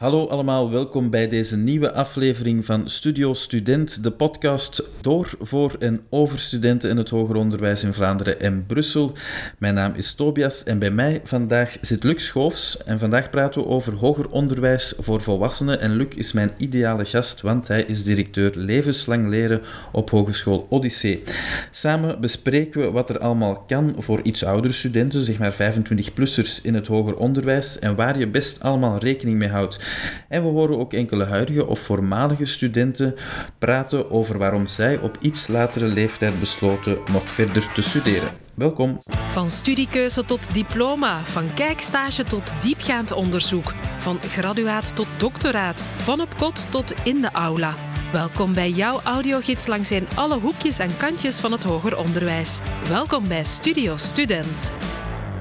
Hallo allemaal, welkom bij deze nieuwe aflevering van Studio Student, de podcast door, voor en over studenten in het hoger onderwijs in Vlaanderen en Brussel. Mijn naam is Tobias en bij mij vandaag zit Luc Schoofs en vandaag praten we over hoger onderwijs voor volwassenen. En Luc is mijn ideale gast, want hij is directeur levenslang leren op Hogeschool Odyssee. Samen bespreken we wat er allemaal kan voor iets oudere studenten, zeg maar 25-plussers in het hoger onderwijs en waar je best allemaal rekening mee houdt. En we horen ook enkele huidige of voormalige studenten praten over waarom zij op iets latere leeftijd besloten nog verder te studeren. Welkom. Van studiekeuze tot diploma, van kijkstage tot diepgaand onderzoek, van graduaat tot doctoraat, van op kot tot in de aula. Welkom bij jouw audiogids langs in alle hoekjes en kantjes van het hoger onderwijs. Welkom bij Studio Student.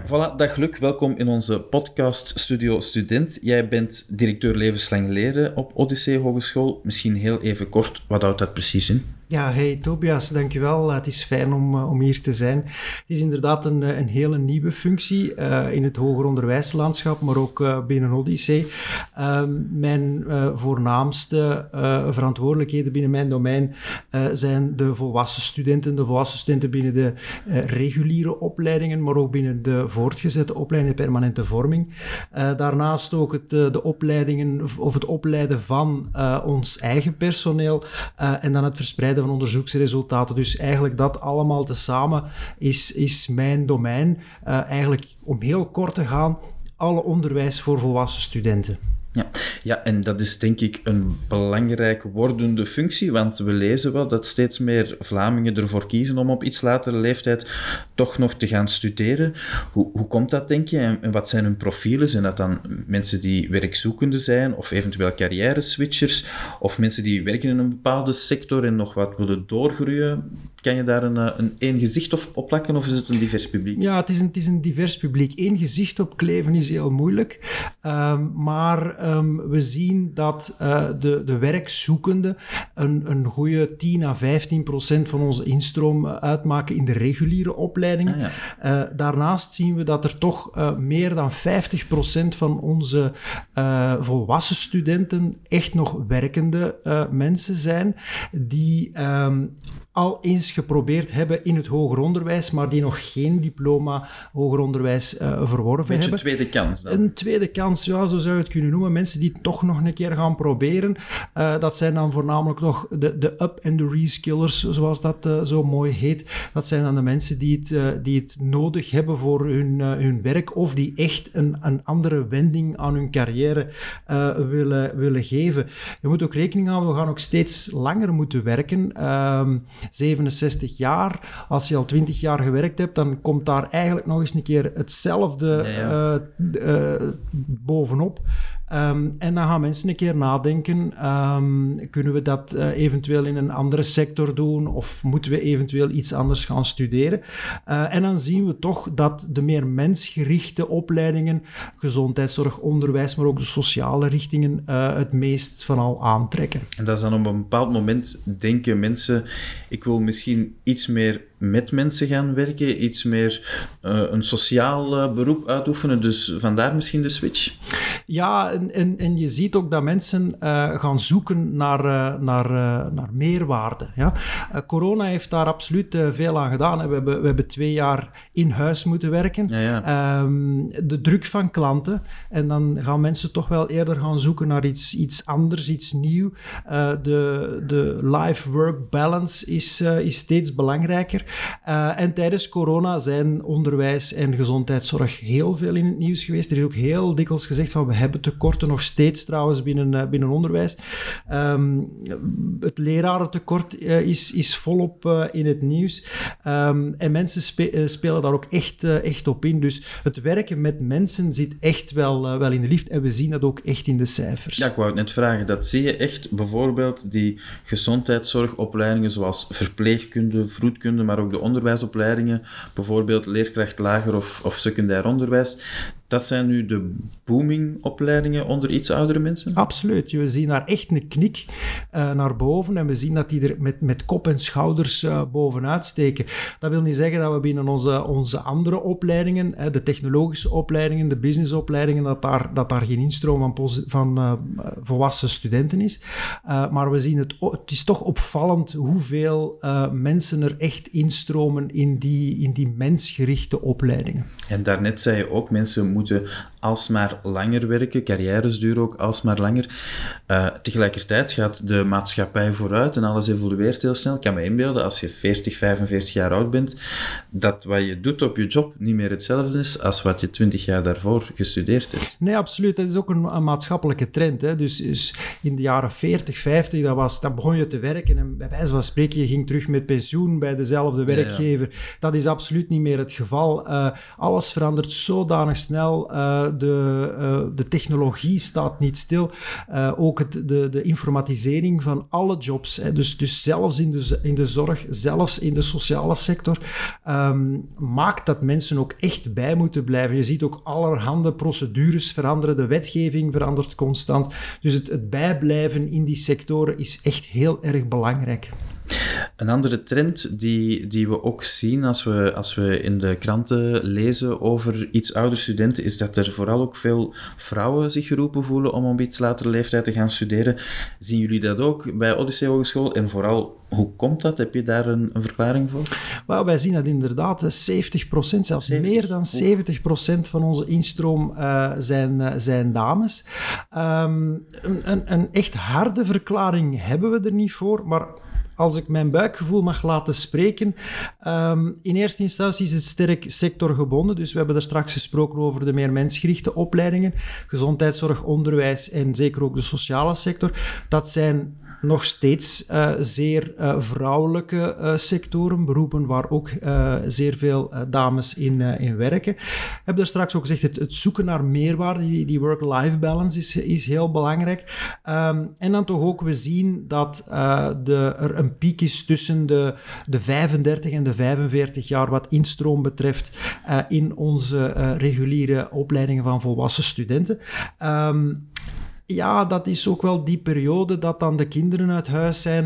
Voilà, dag Luc, welkom in onze podcast Studio Student. Jij bent directeur levenslang leren op Odyssee Hogeschool. Misschien heel even kort, wat houdt dat precies in? Ja, hey Tobias, dankjewel. Het is fijn om, eh, om hier te zijn. Het is inderdaad een, eh, een hele nieuwe functie uh, in het hoger onderwijslandschap, maar ook binnen Odyssee. Uh, mijn voornaamste verantwoordelijkheden binnen mijn domein zijn de volwassen studenten, de volwassen studenten binnen de reguliere opleidingen, maar ook binnen de voortgezette opleidingen, permanente vorming. daarnaast ook het, de opleidingen of het opleiden van ons eigen personeel en dan het verspreiden van onderzoeksresultaten. Dus eigenlijk dat allemaal tezamen is, is mijn domein. Uh, eigenlijk om heel kort te gaan, alle onderwijs voor volwassen studenten. Ja. ja, en dat is denk ik een belangrijk wordende functie, want we lezen wel dat steeds meer Vlamingen ervoor kiezen om op iets latere leeftijd toch nog te gaan studeren. Hoe, hoe komt dat, denk je, en, wat zijn hun profielen? Zijn dat dan mensen die werkzoekende zijn, of eventueel carrière-switchers, of mensen die werken in een bepaalde sector en nog wat willen doorgroeien? Kan je daar een, eh, een één gezicht op, plakken of is het een divers publiek? Ja, het is een, het is een divers publiek. Eén gezicht op kleven is heel moeilijk. Um, maar um, we zien dat uh, de, de werkzoekenden een, een goede 10 à 15 procent van onze instroom uitmaken in de reguliere opleidingen. Ah, ja. uh, daarnaast zien we dat er toch meer dan 50 procent van onze volwassen studenten echt nog werkende mensen zijn die um, al eens geprobeerd hebben in het hoger onderwijs, maar die nog geen diploma hoger onderwijs verworven Beetje hebben. Een tweede kans dan? Een tweede kans, ja, zo zou je het kunnen noemen. Mensen die het toch nog een keer gaan proberen. Uh, dat zijn dan voornamelijk nog de, de up- en de reskillers, zoals dat uh, zo mooi heet. Dat zijn dan de mensen die het, die het nodig hebben voor hun, hun werk of die echt een, een andere wending aan hun carrière willen, willen geven. Je moet ook rekening houden, we gaan ook steeds langer moeten werken. Ehm, 67 jaar. Als je al 20 jaar gewerkt hebt, dan komt daar eigenlijk nog eens een keer hetzelfde ja. Bovenop. Um, en dan gaan mensen een keer nadenken: um, kunnen we dat uh, eventueel in een andere sector doen of moeten we eventueel iets anders gaan studeren? Uh, en dan zien we toch dat de meer mensgerichte opleidingen, gezondheidszorg, onderwijs, maar ook de sociale richtingen, uh, het meest van al aantrekken. En dat is dan op een bepaald moment denken mensen: ik wil misschien iets meer met mensen gaan werken, iets meer uh, een sociaal uh, beroep uitoefenen. Dus vandaar misschien de switch? Ja, en, en, en je ziet ook dat mensen uh, gaan zoeken naar, naar, naar meerwaarde. Ja? corona heeft daar absoluut veel aan gedaan. We hebben, we hebben twee jaar in huis moeten werken. Ja, ja. Um, de druk van klanten. En dan gaan mensen toch wel eerder gaan zoeken naar iets, iets anders, iets nieuw. de, de life-work balance is, is steeds belangrijker. Uh, en tijdens corona zijn onderwijs en gezondheidszorg heel veel in het nieuws geweest. Er is ook heel dikwijls gezegd van we hebben tekorten nog steeds trouwens binnen, uh, binnen onderwijs. Um, het lerarentekort uh, is, is volop in het nieuws. Um, en mensen spe spelen daar ook echt, echt op in. Dus het werken met mensen zit echt wel, wel in de lift. En we zien dat ook echt in de cijfers. Ja, ik wou het net vragen. Dat zie je echt bijvoorbeeld die gezondheidszorgopleidingen zoals verpleegkunde, vroedkunde, maar ook de onderwijsopleidingen, bijvoorbeeld leerkracht lager of, of secundair onderwijs, dat zijn nu de booming-opleidingen onder iets oudere mensen? Absoluut. We zien daar echt een knik uh, naar boven en we zien dat die er met, met kop en schouders uh, bovenuit steken. Dat wil niet zeggen dat we binnen onze, onze andere opleidingen, hè, de technologische opleidingen, de businessopleidingen, dat daar, dat daar geen instroom van, van uh, volwassen studenten is. maar we zien het, het is toch opvallend hoeveel mensen er echt instromen in die, in die mensgerichte opleidingen. En daarnet zei je ook, mensen moeten alsmaar langer werken, carrières duren ook alsmaar langer. Uh, tegelijkertijd gaat de maatschappij vooruit en alles evolueert heel snel. Ik kan me inbeelden, als je 40, 45 jaar oud bent, dat wat je doet op je job niet meer hetzelfde is als wat je 20 jaar daarvoor gestudeerd hebt. Nee, absoluut. Dat is ook een, maatschappelijke trend. Hè. Dus, dus, in de jaren 40, 50, dat was, dan begon je te werken en bij wijze van spreken, je ging terug met pensioen bij dezelfde werkgever. Dat is absoluut niet meer het geval. Uh, alles verandert zodanig snel. Uh, de, uh, de technologie staat niet stil. Uh, ook het, de, de informatisering van alle jobs. Hè. Dus, dus zelfs in de, in de zorg, zelfs in de sociale sector, um, maakt dat mensen ook echt bij moeten blijven. Je ziet ook allerhande procedures veranderen, de wetgeving verandert constant. Dus het, het bijblijven in die sectoren is echt heel erg belangrijk. Een andere trend die, die we ook zien als we, als we in de kranten lezen over iets oudere studenten, is dat er vooral ook veel vrouwen zich geroepen voelen om op iets latere leeftijd te gaan studeren. Zien jullie dat ook bij Odyssee Hogeschool? En vooral, hoe komt dat? Heb je daar een, een verklaring voor? Well, wij zien dat inderdaad 70% zelfs meer dan 70% van onze instroom uh, zijn, uh, zijn dames. Um, een, een, een echt harde verklaring hebben we er niet voor, maar als ik mijn buikgevoel mag laten spreken, um, in eerste instantie is het sterk sectorgebonden. Dus we hebben er straks gesproken over de meer mensgerichte opleidingen, gezondheidszorg, onderwijs en zeker ook de sociale sector. Dat zijn nog steeds uh, zeer uh, vrouwelijke uh, sectoren, beroepen waar ook zeer veel dames in, in werken. Ik heb daar straks ook gezegd, het, het zoeken naar meerwaarde, die, die work-life balance is, is heel belangrijk. Um, en dan toch ook, we zien dat de, er een piek is tussen de, de 35 en de 45 jaar wat instroom betreft in onze reguliere opleidingen van volwassen studenten. Um, ja, dat is ook wel die periode dat dan de kinderen uit huis zijn.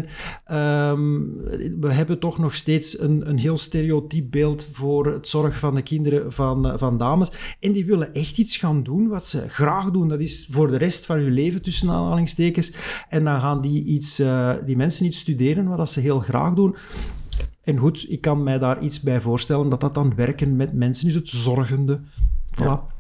Um, we hebben toch nog steeds een, een heel stereotyp beeld voor het zorg van de kinderen van, uh, van dames. En die willen echt iets gaan doen wat ze graag doen. Dat is voor de rest van hun leven, tussen aanhalingstekens. En dan gaan die, iets, uh, die mensen iets studeren wat ze heel graag doen. En goed, ik kan mij daar iets bij voorstellen dat dat dan werken met mensen is, het zorgende. Voilà.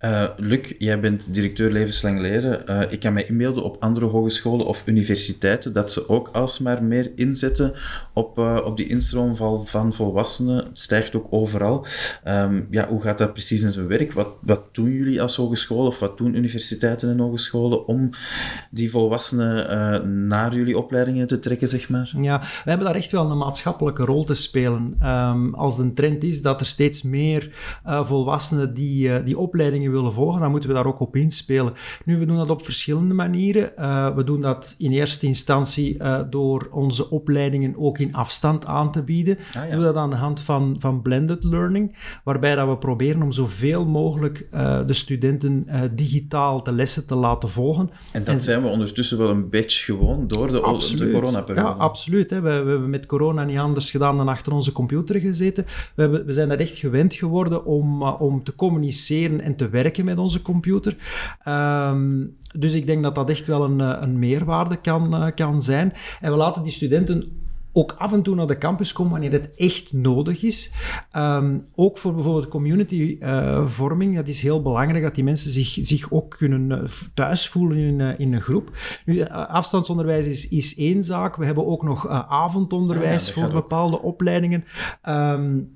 Uh, Luc, jij bent directeur levenslang leren. Uh, ik kan me inbeelden op andere hogescholen of universiteiten dat ze ook alsmaar meer inzetten op, uh, op die instroom van, van volwassenen. Het stijgt ook overal. Um, ja, hoe gaat dat precies in zijn werk? Wat, wat doen jullie als hogeschool of wat doen universiteiten en hogescholen om die volwassenen naar jullie opleidingen te trekken, zeg maar? Ja, we hebben daar echt wel een maatschappelijke rol te spelen. Um, als de trend is dat er steeds meer volwassenen die, die opleidingen willen volgen, dan moeten we daar ook op inspelen. Nu, we doen dat op verschillende manieren. Uh, we doen dat in eerste instantie uh, door onze opleidingen ook in afstand aan te bieden. Ah, ja. We doen dat aan de hand van, van blended learning, waarbij dat we proberen om zoveel mogelijk uh, de studenten digitaal de lessen te laten volgen. En dat en, zijn we ondertussen wel een beetje gewoon door de, de coronaperiode. Ja, absoluut. Hè. We, we, hebben met corona niet anders gedaan dan achter onze computer gezeten. We, hebben, we zijn dat echt gewend geworden om, om te communiceren en te werken met onze computer. Um, dus ik denk dat dat echt wel een, een meerwaarde kan, uh, kan zijn. En we laten die studenten ook af en toe naar de campus komen wanneer het echt nodig is. Um, ook voor bijvoorbeeld communityvorming. Uh, dat is heel belangrijk dat die mensen zich, zich ook kunnen uh, thuis voelen in, uh, in een groep. Nu, afstandsonderwijs is, is één zaak. We hebben ook nog avondonderwijs ja, ja, voor bepaalde ook. opleidingen. Um,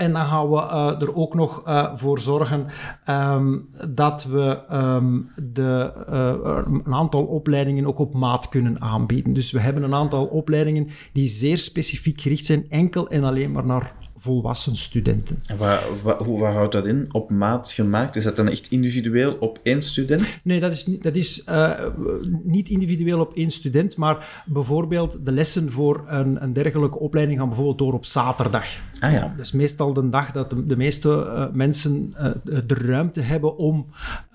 en dan gaan we uh, er ook nog uh, voor zorgen um, dat we um, de, uh, een aantal opleidingen ook op maat kunnen aanbieden. Dus we hebben een aantal opleidingen die zeer specifiek gericht zijn, enkel en alleen maar naar volwassen studenten. En wat, wat, hoe, wat houdt dat in? Op maat gemaakt? Is dat dan echt individueel op één student? Nee, dat is, dat is uh, niet individueel op één student, maar bijvoorbeeld de lessen voor een, een dergelijke opleiding gaan bijvoorbeeld door op zaterdag. Ah, ja. Dat is meestal de dag dat de, de meeste uh, mensen uh, de ruimte hebben om,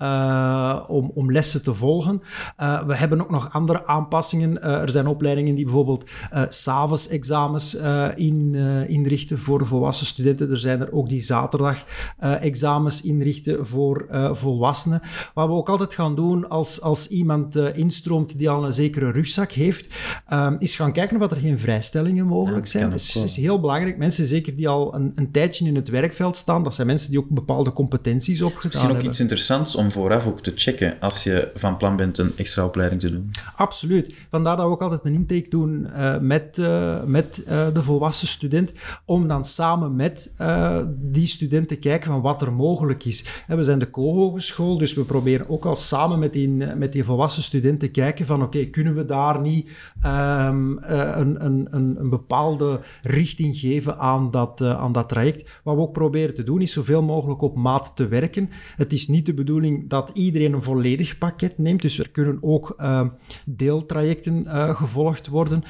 uh, om, om lessen te volgen. we hebben ook nog andere aanpassingen. er zijn opleidingen die bijvoorbeeld s'avonds examens in, inrichten voor volwassen studenten. Er zijn er ook die zaterdag examens inrichten voor volwassenen. Wat we ook altijd gaan doen als, als iemand instroomt die al een zekere rugzak heeft, is gaan kijken of er geen vrijstellingen mogelijk zijn. Dat is, is heel belangrijk. Mensen, zeker die al een, een, tijdje in het werkveld staan, dat zijn mensen die ook bepaalde competenties opgedaan hebben. Misschien ook iets interessants om vooraf ook te checken als je van plan bent een extra opleiding te doen. Absoluut. Vandaar dat we ook altijd een intake doen uh, met, uh, met uh, de volwassen student, om dan samen met die student te kijken van wat er mogelijk is. we zijn de co-hogeschool, dus we proberen ook al samen met die, met die volwassen student te kijken van oké, okay, kunnen we daar niet um, een, een, een, een bepaalde richting geven aan dat, uh, aan dat traject. Wat we ook proberen te doen, is zoveel mogelijk op maat te werken. Het is niet de bedoeling dat iedereen een volledig pakket neemt, dus er kunnen ook uh, deeltrajecten uh, gevolgd worden.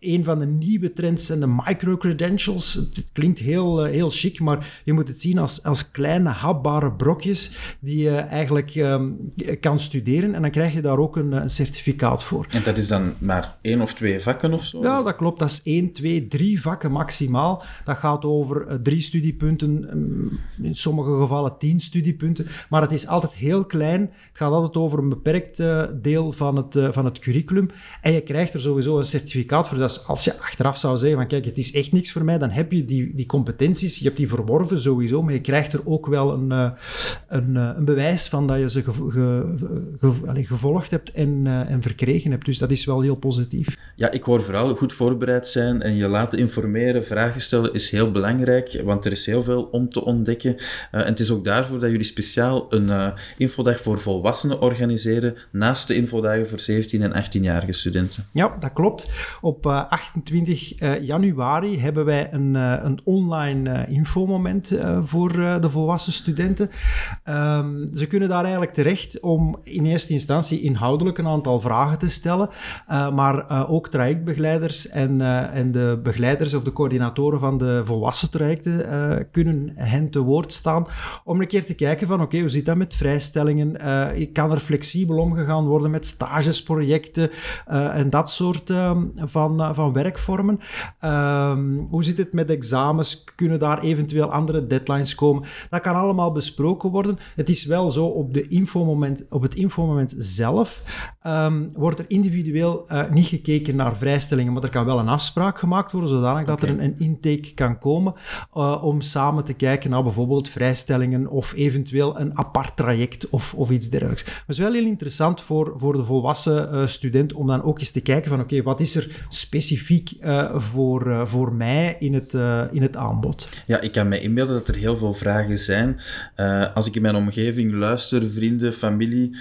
een van de nieuwe trends zijn de micro-credentials. Het klinkt heel, heel chic, maar je moet het zien als, als kleine hapbare brokjes die je eigenlijk um, kan studeren en dan krijg je daar ook een, een certificaat voor. En dat is dan maar één of twee vakken of zo? Ja, dat klopt. Dat is één, twee, drie vakken maximaal. Dat gaat over uh, drie studiepunten, um, in sommige gevallen tien studiepunten. Maar het is altijd heel klein. Het gaat altijd over een beperkt uh, deel van het, uh, van het curriculum. En je krijgt er sowieso een certificaat voor. Dus als je achteraf zou zeggen van kijk, het is echt niks voor mij, dan heb je die, die competenties, je hebt die verworven sowieso, maar je krijgt er ook wel een, een, een bewijs van dat je ze gevolgd hebt en, en verkregen hebt. Dus dat is wel heel positief. Ja, ik hoor vooral goed voorbereid zijn en je laten informeren, vragen stellen is heel belangrijk, want er is heel veel om te ontdekken. Uh, en het is ook daarvoor dat jullie speciaal een uh, infodag voor volwassenen organiseren, naast de infodagen voor 17- en 18-jarige studenten. Ja, dat klopt. Op uh, 28 januari hebben wij een, een online infomoment voor de volwassen studenten. Um, ze kunnen daar eigenlijk terecht om in eerste instantie inhoudelijk een aantal vragen te stellen, maar ook trajectbegeleiders en, en de begeleiders of de coördinatoren van de volwassen trajecten uh, kunnen hen te woord staan om een keer te kijken van oké, okay, hoe zit dat met vrijstellingen? Uh, kan er flexibel omgegaan worden met stages, projecten uh, en dat soort ehm, van, van werkvormen? Ehm, hoe zit het met examens? Kunnen daar eventueel andere deadlines komen? Dat kan allemaal besproken worden. Het is wel zo op, de infomoment, op het infomoment zelf um, wordt er individueel niet gekeken naar vrijstellingen, maar er kan wel een afspraak gemaakt worden zodanig dat er een, een intake kan komen uh, om samen te kijken naar bijvoorbeeld vrijstellingen of eventueel een apart traject of, of iets dergelijks. Het is wel heel interessant voor, voor de volwassen uh, student om dan ook eens te kijken van oké, wat is er specifiek uh, voor, voor mij in het, in het aanbod? Ja, ik kan me inbeelden dat er heel veel vragen zijn. als ik in mijn omgeving luister, vrienden, familie,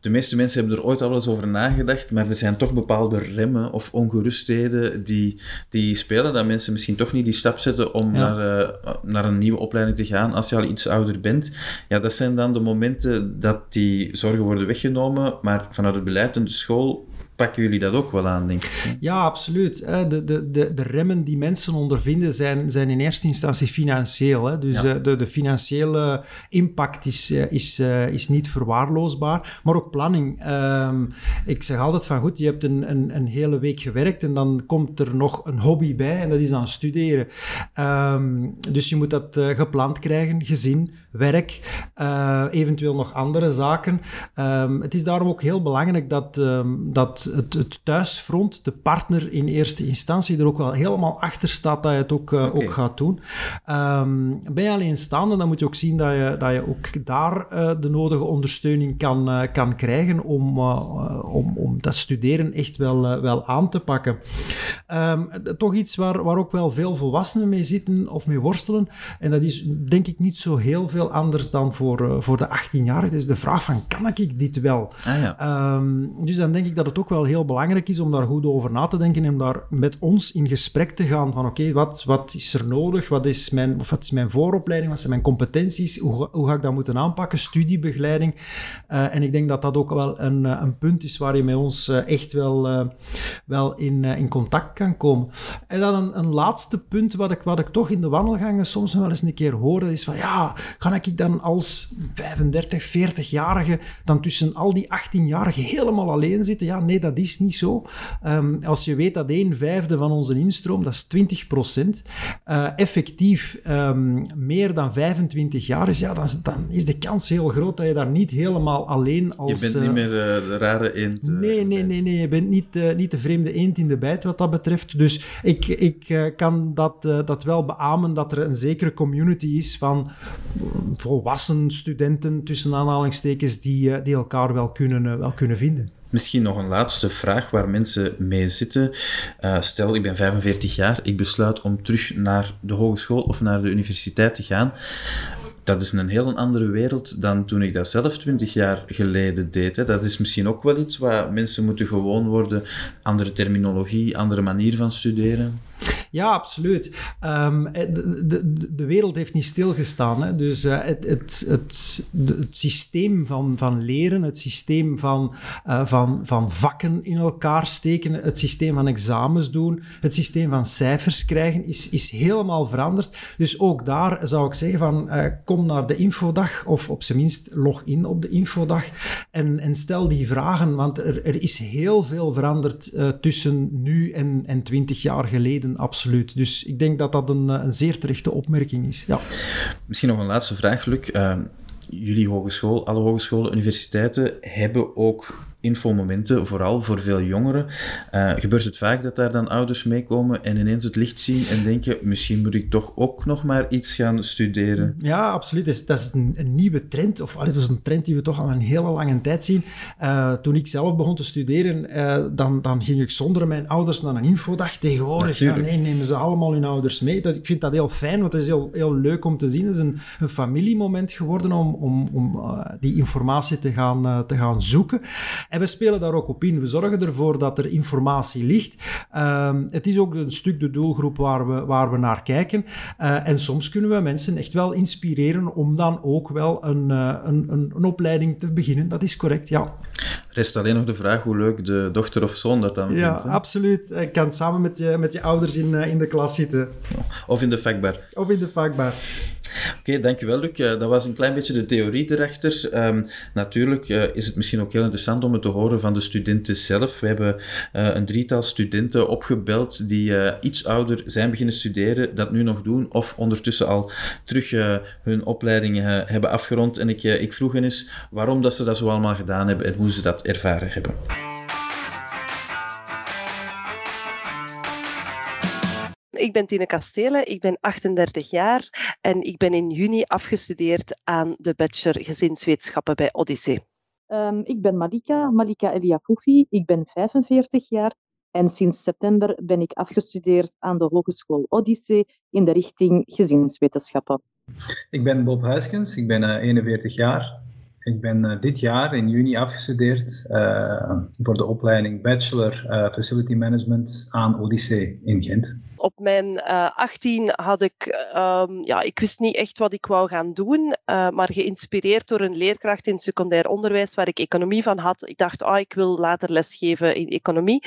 de meeste mensen hebben er ooit al eens over nagedacht, maar er zijn toch bepaalde remmen of ongerustheden die, die spelen, dat mensen misschien toch niet die stap zetten om ja. naar, uh, naar een nieuwe opleiding te gaan als je al iets ouder bent. Ja, dat zijn dan de momenten dat die zorgen worden weggenomen, maar vanuit het beleid en de school pakken jullie dat ook wel aan, denk ik. Ja, absoluut. De, de, de, de remmen die mensen ondervinden zijn, zijn in eerste instantie financieel. Dus ja. de, de financiële impact is, is, is niet verwaarloosbaar, maar ook planning. Um, ik zeg altijd van goed, je hebt een, een, een, hele week gewerkt en dan komt er nog een hobby bij en dat is dan studeren. Um, dus je moet dat gepland krijgen, gezin, werk, uh, eventueel nog andere zaken. Um, het is daarom ook heel belangrijk dat, dat het, het, thuisfront, de partner in eerste instantie, er ook wel helemaal achter staat dat je het ook, uh, okay. ook gaat doen. Um, ben je alleenstaande, dan moet je ook zien dat je, dat je ook daar uh, de nodige ondersteuning kan, kan krijgen om, om, om dat studeren echt wel, wel aan te pakken. Toch iets waar, waar ook wel veel volwassenen mee zitten of mee worstelen, en dat is denk ik niet zo heel veel heel anders dan voor, voor de 18-jarigen. Het is de vraag van, kan ik dit wel? Ah, ja. Ehm, dus dan denk ik dat het ook wel heel belangrijk is om daar goed over na te denken en daar met ons in gesprek te gaan van oké, wat, wat is er nodig? Wat is, mijn, wat is mijn vooropleiding? Wat zijn mijn competenties? Hoe, hoe ga ik dat moeten aanpakken? Studiebegeleiding. Uh, en ik denk dat dat ook wel een, een punt is waar je met ons echt wel, wel in, in contact kan komen. En dan een, een laatste punt wat ik, wat ik toch in de wandelgangen soms wel eens een keer hoor, is van ja, ik dan als 35, 40-jarige dan tussen al die 18-jarigen helemaal alleen zitten? Ja, nee, dat is niet zo. Um, als je weet dat een vijfde van onze instroom, dat is 20 procent, uh, effectief um, meer dan 25 jaar is, ja, dan, dan, is de kans heel groot dat je daar niet helemaal alleen als... Je bent niet meer uh, de rare eend. Uh, nee, nee, nee, nee. Je bent niet, niet de vreemde eend in de bijt wat dat betreft. Dus ik, ik kan dat, dat wel beamen dat er een zekere community is van volwassen studenten, tussen aanhalingstekens, die, die elkaar wel kunnen, wel kunnen vinden. Misschien nog een laatste vraag waar mensen mee zitten. Uh, stel, ik ben 45 jaar, ik besluit om terug naar de hogeschool of naar de universiteit te gaan. Dat is een heel andere wereld dan toen ik dat zelf 20 jaar geleden deed. Hè. Dat is misschien ook wel iets waar mensen moeten gewoon worden. Andere terminologie, andere manier van studeren. Ja, absoluut. Um, de, de, de, wereld heeft niet stilgestaan. Hè? Dus uh, het, het, het, het, systeem van, van leren, het systeem van, uh, van, van vakken in elkaar steken, het systeem van examens doen, het systeem van cijfers krijgen, is, is helemaal veranderd. Dus ook daar zou ik zeggen van kom naar de infodag of op zijn minst log in op de infodag en, en stel die vragen, want er, er is heel veel veranderd tussen nu en, en 20 jaar geleden, absoluut Dus ik denk dat dat een, eh, een zeer terechte opmerking is. Ja. Misschien nog een laatste vraag, Luc. Uh, jullie hogeschool, alle hogescholen, universiteiten hebben ook infomomenten, vooral voor veel jongeren. Uh, gebeurt het vaak dat daar dan ouders meekomen en ineens het licht zien en denken, misschien moet ik toch ook nog maar iets gaan studeren? Ja, absoluut. Dat is, dat is een, een, nieuwe trend, of allee, dat is een trend die we toch al een hele lange tijd zien. Uh, toen ik zelf begon te studeren, uh, dan, dan ging ik zonder mijn ouders naar een infodag. Tegenwoordig ja, nee, nemen ze allemaal hun ouders mee. Dat, ik vind dat heel fijn, want het is heel, heel leuk om te zien. Het is een, een familiemoment geworden om, om, om die informatie te gaan, te gaan zoeken. En we spelen daar ook op in. We zorgen ervoor dat er informatie ligt. Uh, het is ook een stuk de doelgroep waar we, waar we naar kijken. Uh, en soms kunnen we mensen echt wel inspireren om dan ook wel een, uh, een, een, een, opleiding te beginnen. Dat is correct, ja. Rest alleen nog de vraag hoe leuk de dochter of zoon dat dan ja, vindt. Ja, absoluut. Je kan samen met je, met je ouders in, in de klas zitten. Of in de vakbar. Of in de vakbar. Oké, okay, dankjewel Luc. Dat was een klein beetje de theorie erachter. Um, natuurlijk uh, is het misschien ook heel interessant om het te horen van de studenten zelf. We hebben uh, een drietal studenten opgebeld die iets ouder zijn beginnen studeren, dat nu nog doen, of ondertussen al terug hun opleiding hebben afgerond. En ik, ik vroeg hen eens waarom dat ze dat zo allemaal gedaan hebben en hoe ze dat ervaren hebben. Ik ben Tine Kastelen, ik ben 38 jaar en ik ben in juni afgestudeerd aan de bachelor gezinswetenschappen bij Odyssee. Um, ik ben Malika, Malika Eliafoufi, ik ben 45 jaar en sinds september ben ik afgestudeerd aan de Hogeschool Odyssee in de richting gezinswetenschappen. Ik ben Bob Huiskens, ik ben uh, 41 jaar. Ik ben uh, dit jaar in juni afgestudeerd uh, voor de opleiding Bachelor uh, Facility Management aan Odyssee in Gent. Op mijn 18 had ik, um, ja, ik wist niet echt wat ik wou gaan doen, maar geïnspireerd door een leerkracht in secundair onderwijs waar ik economie van had. Ik dacht, oh, ik wil later lesgeven in economie.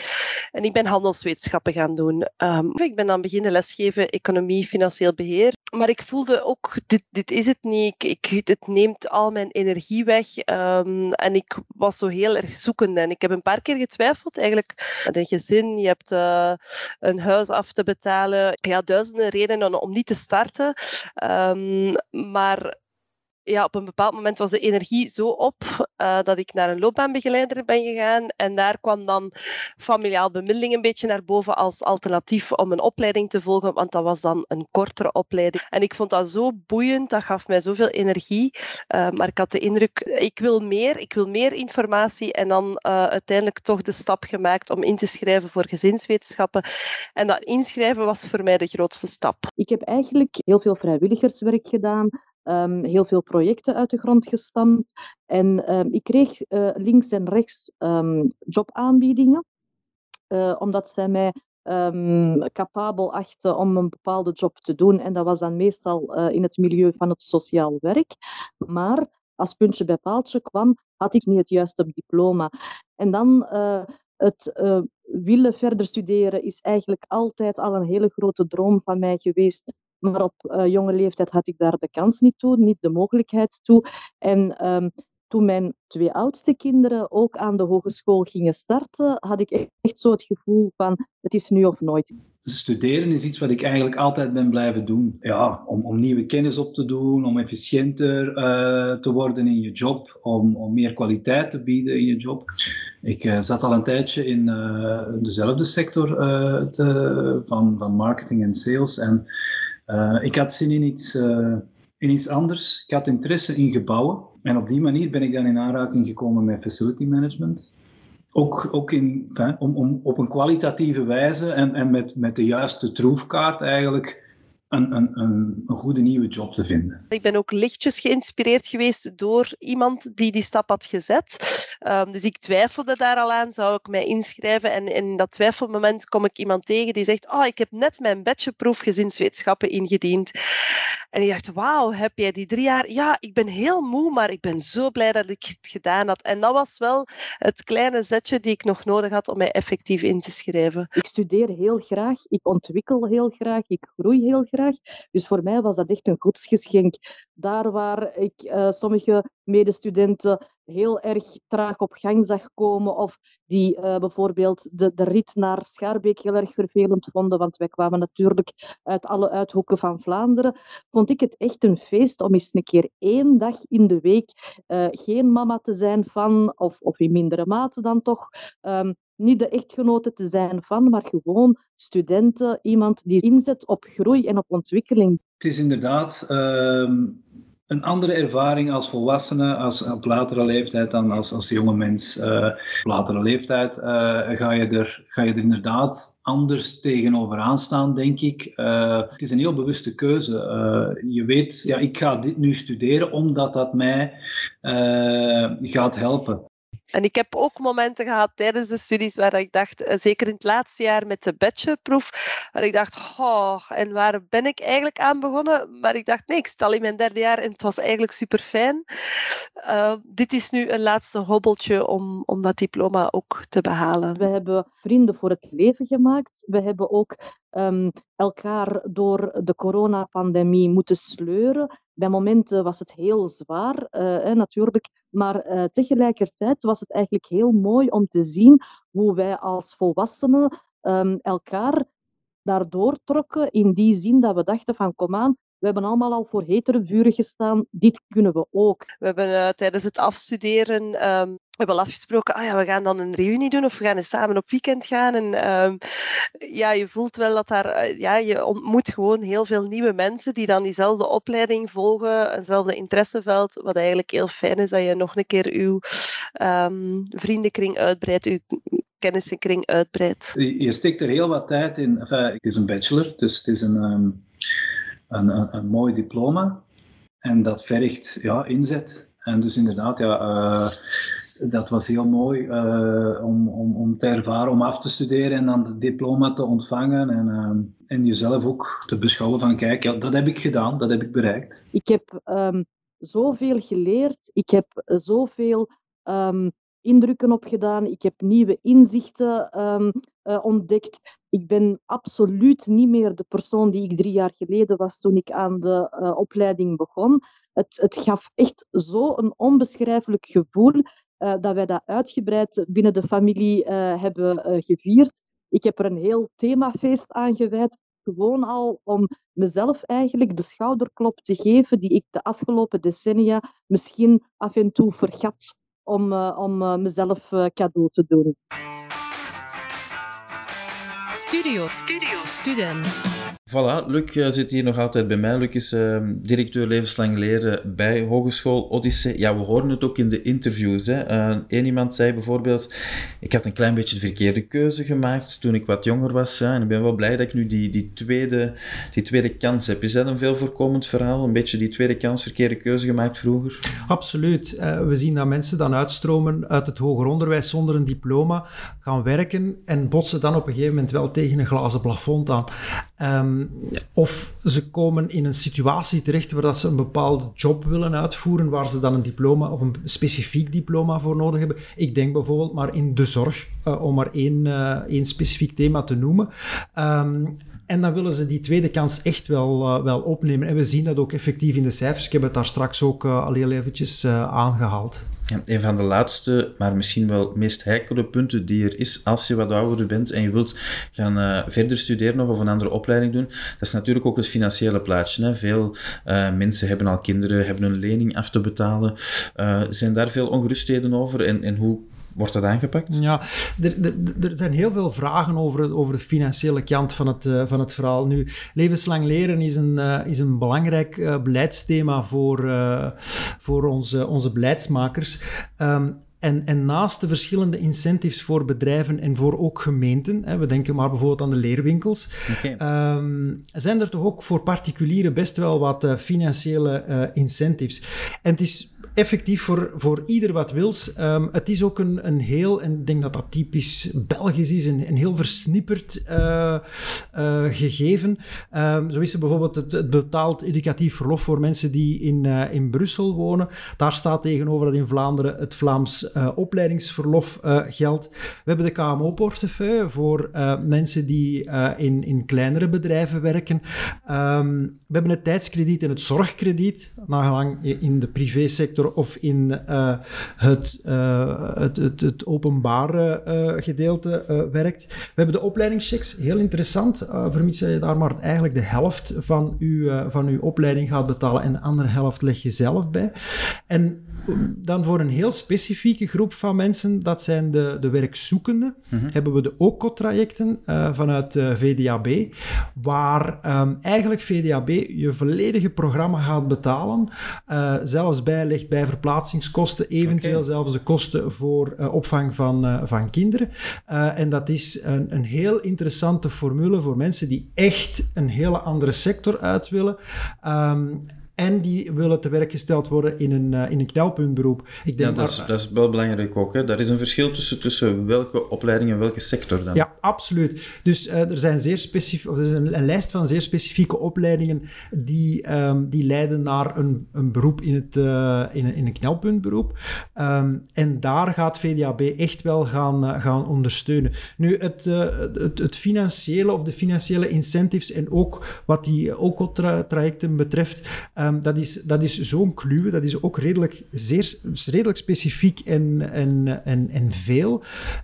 En ik ben handelswetenschappen gaan doen. Um, ik ben dan beginnen lesgeven economie, financieel beheer. Maar ik voelde ook, dit, dit is het niet. Ik, ik, het neemt al mijn energie weg. Um, en ik was zo heel erg zoekende. En ik heb een paar keer getwijfeld. Eigenlijk met een gezin, je hebt uh, een huis af te betalen. Ja, duizenden redenen om niet te starten. Um, maar ja, op een bepaald moment was de energie zo op uh, dat ik naar een loopbaanbegeleider ben gegaan. En daar kwam dan familiaal bemiddeling een beetje naar boven als alternatief om een opleiding te volgen, want dat was dan een kortere opleiding. En ik vond dat zo boeiend, dat gaf mij zoveel energie. Uh, maar ik had de indruk, ik wil meer, ik wil meer informatie. En dan uh, uiteindelijk toch de stap gemaakt om in te schrijven voor gezinswetenschappen. En dat inschrijven was voor mij de grootste stap. Ik heb eigenlijk heel veel vrijwilligerswerk gedaan ehm, heel veel projecten uit de grond gestampt. En ehm, ik kreeg uh, links en rechts um, jobaanbiedingen, uh, omdat zij mij capabel achten om een bepaalde job te doen. En dat was dan meestal uh, in het milieu van het sociaal werk. Maar als puntje bij paaltje kwam, had ik niet het juiste diploma. En dan het willen verder studeren is eigenlijk altijd al een hele grote droom van mij geweest. Maar op uh, jonge leeftijd had ik daar de kans niet toe, niet de mogelijkheid toe. En um, toen mijn twee oudste kinderen ook aan de hogeschool gingen starten, had ik echt zo het gevoel van het is nu of nooit. Studeren is iets wat ik eigenlijk altijd ben blijven doen. Ja, om, om nieuwe kennis op te doen, om efficiënter uh, te worden in je job, om, om meer kwaliteit te bieden in je job. Ik uh, zat al een tijdje in dezelfde sector te, van, van marketing en sales. En ik had zin in iets, in iets anders. Ik had interesse in gebouwen. En op die manier ben ik dan in aanraking gekomen met facility management. Ook, ook in, om, om op een kwalitatieve wijze en, en met, met de juiste troefkaart eigenlijk een, een, een, een, goede nieuwe job te vinden. Ik ben ook lichtjes geïnspireerd geweest door iemand die die stap had gezet. Um, dus ik twijfelde daar al aan, zou ik mij inschrijven? En in dat twijfelmoment kom ik iemand tegen die zegt, oh, ik heb net mijn bachelorproef gezinswetenschappen ingediend. En ik dacht, wauw, heb jij die drie jaar? Ja, ik ben heel moe, maar ik ben zo blij dat ik het gedaan had. En dat was wel het kleine zetje die ik nog nodig had om mij effectief in te schrijven. Ik studeer heel graag, ik ontwikkel heel graag, ik groei heel graag. Dus voor mij was dat echt een godsgeschenk. Daar waar ik uh, sommige medestudenten heel erg traag op gang zag komen of die uh, bijvoorbeeld de, de rit naar Schaarbeek heel erg vervelend vonden, want wij kwamen natuurlijk uit alle uithoeken van Vlaanderen, vond ik het echt een feest om eens een keer één dag in de week uh, geen mama te zijn van, of, of in mindere mate dan toch, um, niet de echtgenote te zijn van, maar gewoon studenten, iemand die inzet op groei en op ontwikkeling. Het is inderdaad uh, een andere ervaring als volwassene, als op latere leeftijd dan als, als jonge mens. Uh, op latere leeftijd uh, ga, je er, ga je er inderdaad anders tegenover aanstaan, denk ik. Uh, het is een heel bewuste keuze. je weet, ja, ik ga dit nu studeren omdat dat mij gaat helpen. En ik heb ook momenten gehad tijdens de studies waar ik dacht, eh, zeker in het laatste jaar met de bachelorproef, waar ik dacht, oh, en waar ben ik eigenlijk aan begonnen? Maar ik dacht, nee, ik stel in mijn derde jaar en het was eigenlijk super fijn. Uh, dit is nu een laatste hobbeltje om, om dat diploma ook te behalen. We hebben vrienden voor het leven gemaakt. We hebben ook um, elkaar door de coronapandemie moeten sleuren. Bij momenten was het heel zwaar, uh, natuurlijk. Maar uh, tegelijkertijd was het eigenlijk heel mooi om te zien hoe wij als volwassenen um, elkaar daardoor trokken. In die zin dat we dachten van kom aan, we hebben allemaal al voor hetere vuren gestaan. Dit kunnen we ook. We hebben uh, tijdens het afstuderen um, we hebben al afgesproken, ah ja, we gaan dan een reunie doen of we gaan eens samen op weekend gaan. En um, ja, je voelt wel dat daar, uh, ja, je ontmoet gewoon heel veel nieuwe mensen die dan diezelfde opleiding volgen, eenzelfde interesseveld, wat eigenlijk heel fijn is dat je nog een keer je um, vriendenkring uitbreidt, je kennissenkring uitbreidt. Je steekt er heel wat tijd in. Enfin, het is een bachelor, dus het is een, um, een, een, mooi diploma. En dat vergt ja, inzet. En dus inderdaad, ja, uh, dat was heel mooi uh, om, om, om te ervaren, om af te studeren en dan het diploma te ontvangen. En, uh, en jezelf ook te beschouwen van, kijk, ja, dat heb ik gedaan, dat heb ik bereikt. Ik heb um, zoveel geleerd, ik heb zoveel um, indrukken opgedaan, ik heb nieuwe inzichten uh, ontdekt. Ik ben absoluut niet meer de persoon die ik drie jaar geleden was toen ik aan de uh, opleiding begon. Het, het gaf echt zo'n onbeschrijfelijk gevoel uh, dat wij dat uitgebreid binnen de familie uh, hebben gevierd. Ik heb er een heel themafeest aan gewijd, gewoon al om mezelf eigenlijk de schouderklop te geven die ik de afgelopen decennia misschien af en toe vergat om, om mezelf cadeau te doen. Studio, Studio Student. Voilà, Luc uh, zit hier nog altijd bij mij. Luc is uh, directeur levenslang leren bij Hogeschool Odyssee. Ja, we horen het ook in de interviews. Hè. Eén iemand zei bijvoorbeeld, ik had een klein beetje de verkeerde keuze gemaakt toen ik wat jonger was. Ja, en ik ben wel blij dat ik nu die, die, tweede, die tweede kans heb. Is dat een veel voorkomend verhaal? Een beetje die tweede kans, verkeerde keuze gemaakt vroeger? Absoluut. Uh, we zien dat mensen dan uitstromen uit het hoger onderwijs zonder een diploma, gaan werken en botsen dan op een gegeven moment wel tegen een glazen plafond aan. Um, of ze komen in een situatie terecht waar dat ze een bepaalde job willen uitvoeren, waar ze dan een diploma of een specifiek diploma voor nodig hebben. Ik denk bijvoorbeeld maar in de zorg, uh, om maar één, uh, één specifiek thema te noemen. Um, en dan willen ze die tweede kans echt wel, uh, wel opnemen. En we zien dat ook effectief in de cijfers. Ik heb het daar straks ook al heel eventjes aangehaald. Een van de laatste, maar misschien wel meest heikele punten die er is als je wat ouder bent en je wilt gaan verder studeren of een andere opleiding doen, dat is natuurlijk ook het financiële plaatje. Hè. Veel mensen hebben al kinderen, hebben een lening af te betalen. zijn daar veel ongerustheden over en, en hoe Wordt dat aangepakt? Ja, er, er, er, zijn heel veel vragen over, over de financiële kant van het, uh, van het verhaal. Nu, levenslang leren is een, uh, is een belangrijk uh, beleidsthema voor, voor onze, onze beleidsmakers. Um, en, en, naast de verschillende incentives voor bedrijven en voor ook gemeenten, hè, we denken maar bijvoorbeeld aan de leerwinkels, okay. um, zijn er toch ook voor particulieren best wel wat uh, financiële uh, incentives. En het is effectief voor, voor ieder wat wils. Um, het is ook een, een heel, en ik denk dat dat typisch Belgisch is, een, een heel versnipperd uh, uh, gegeven. Um, zo is er bijvoorbeeld het, betaald educatief verlof voor mensen die in, uh, in Brussel wonen. Daar staat tegenover dat in Vlaanderen het Vlaams opleidingsverlof geldt. We hebben de KMO-portefeuille voor mensen die in, in kleinere bedrijven werken. Um, we hebben het tijdskrediet en het zorgkrediet, nagelang in de privésector of in het, uh, het, het, het, openbare uh, gedeelte werkt. We hebben de opleidingschecks, heel interessant, vermits je daar maar eigenlijk de helft van uw, van uw opleiding gaat betalen en de andere helft leg je zelf bij. En dan voor een heel specifieke groep van mensen, dat zijn de, de werkzoekenden, mm -hmm. hebben we de OCO-trajecten vanuit VDAB, waar um, eigenlijk VDAB je volledige programma gaat betalen, zelfs bijlegt bij verplaatsingskosten, eventueel okay. zelfs de kosten voor uh, opvang van, uh, van kinderen. Uh, en dat is een, een heel interessante formule voor mensen die echt een hele andere sector uit willen. Um, en die willen te werk gesteld worden in een, uh, in een knelpuntberoep. Ik denk ja, dat, is, dat is wel belangrijk ook. Hè? Daar is een verschil tussen, tussen welke opleiding en welke sector dan. Ja, absoluut. Dus uh, er, zijn zeer specif er is een, een, lijst van zeer specifieke opleidingen die, um, die leiden naar een, een beroep in, het, uh, in, een, in een knelpuntberoep. Um, en daar gaat VDAB echt wel gaan, gaan ondersteunen. Nu, het, het, het, financiële of de financiële incentives en ook wat die OCO-trajecten betreft... Um, dat is, dat is zo'n kluwe, dat is ook redelijk, zeer, redelijk specifiek en, en, en, en veel.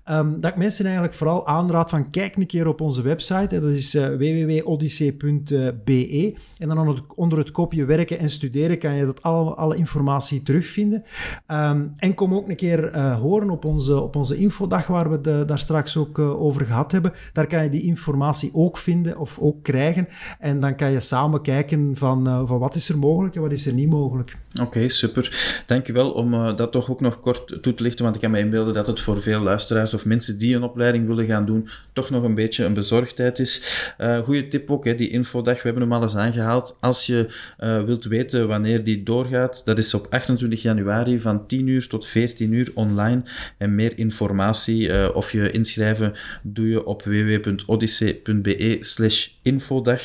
Um, dat ik mensen eigenlijk vooral aanraad van kijk een keer op onze website. dat is uh, www.odyssee.be. En dan onder het, kopje werken en studeren kan je dat alle, alle informatie terugvinden. Um, en kom ook een keer uh, horen op onze, op onze infodag waar we de, daar straks ook uh, over gehad hebben. Daar kan je die informatie ook vinden of ook krijgen. En dan kan je samen kijken van, van wat is er mogelijk mogelijk wat is er niet mogelijk. Oké, super. Dankjewel om uh, dat toch ook nog kort toe te lichten, want ik kan me inbeelden dat het voor veel luisteraars of mensen die een opleiding willen gaan doen, toch nog een beetje een bezorgdheid is. Uh, goeie tip ook, hè, die infodag, we hebben hem al eens aangehaald. Als je uh, wilt weten wanneer die doorgaat, dat is op 28 januari van 10 uur tot 14 uur online. En meer informatie of je inschrijven doe je op www.odyssee.be slash infodag.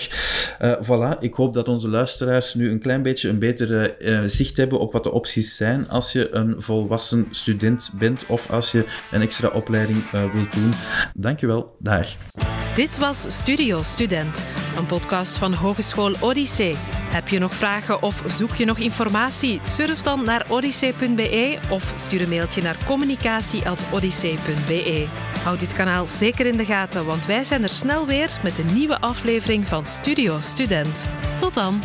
voilà, ik hoop dat onze luisteraars nu een klein beetje een betere uh, zicht hebben op wat de opties zijn als je een volwassen student bent of als je een extra opleiding uh, wilt doen. Dankjewel, dag. Dit was Studio Student, een podcast van Hogeschool Odyssee. Heb je nog vragen of zoek je nog informatie? Surf dan naar odyssee.be of stuur een mailtje naar communicatie.odyssee.be. Houd dit kanaal zeker in de gaten, want wij zijn er snel weer met een nieuwe aflevering van Studio Student. Tot dan!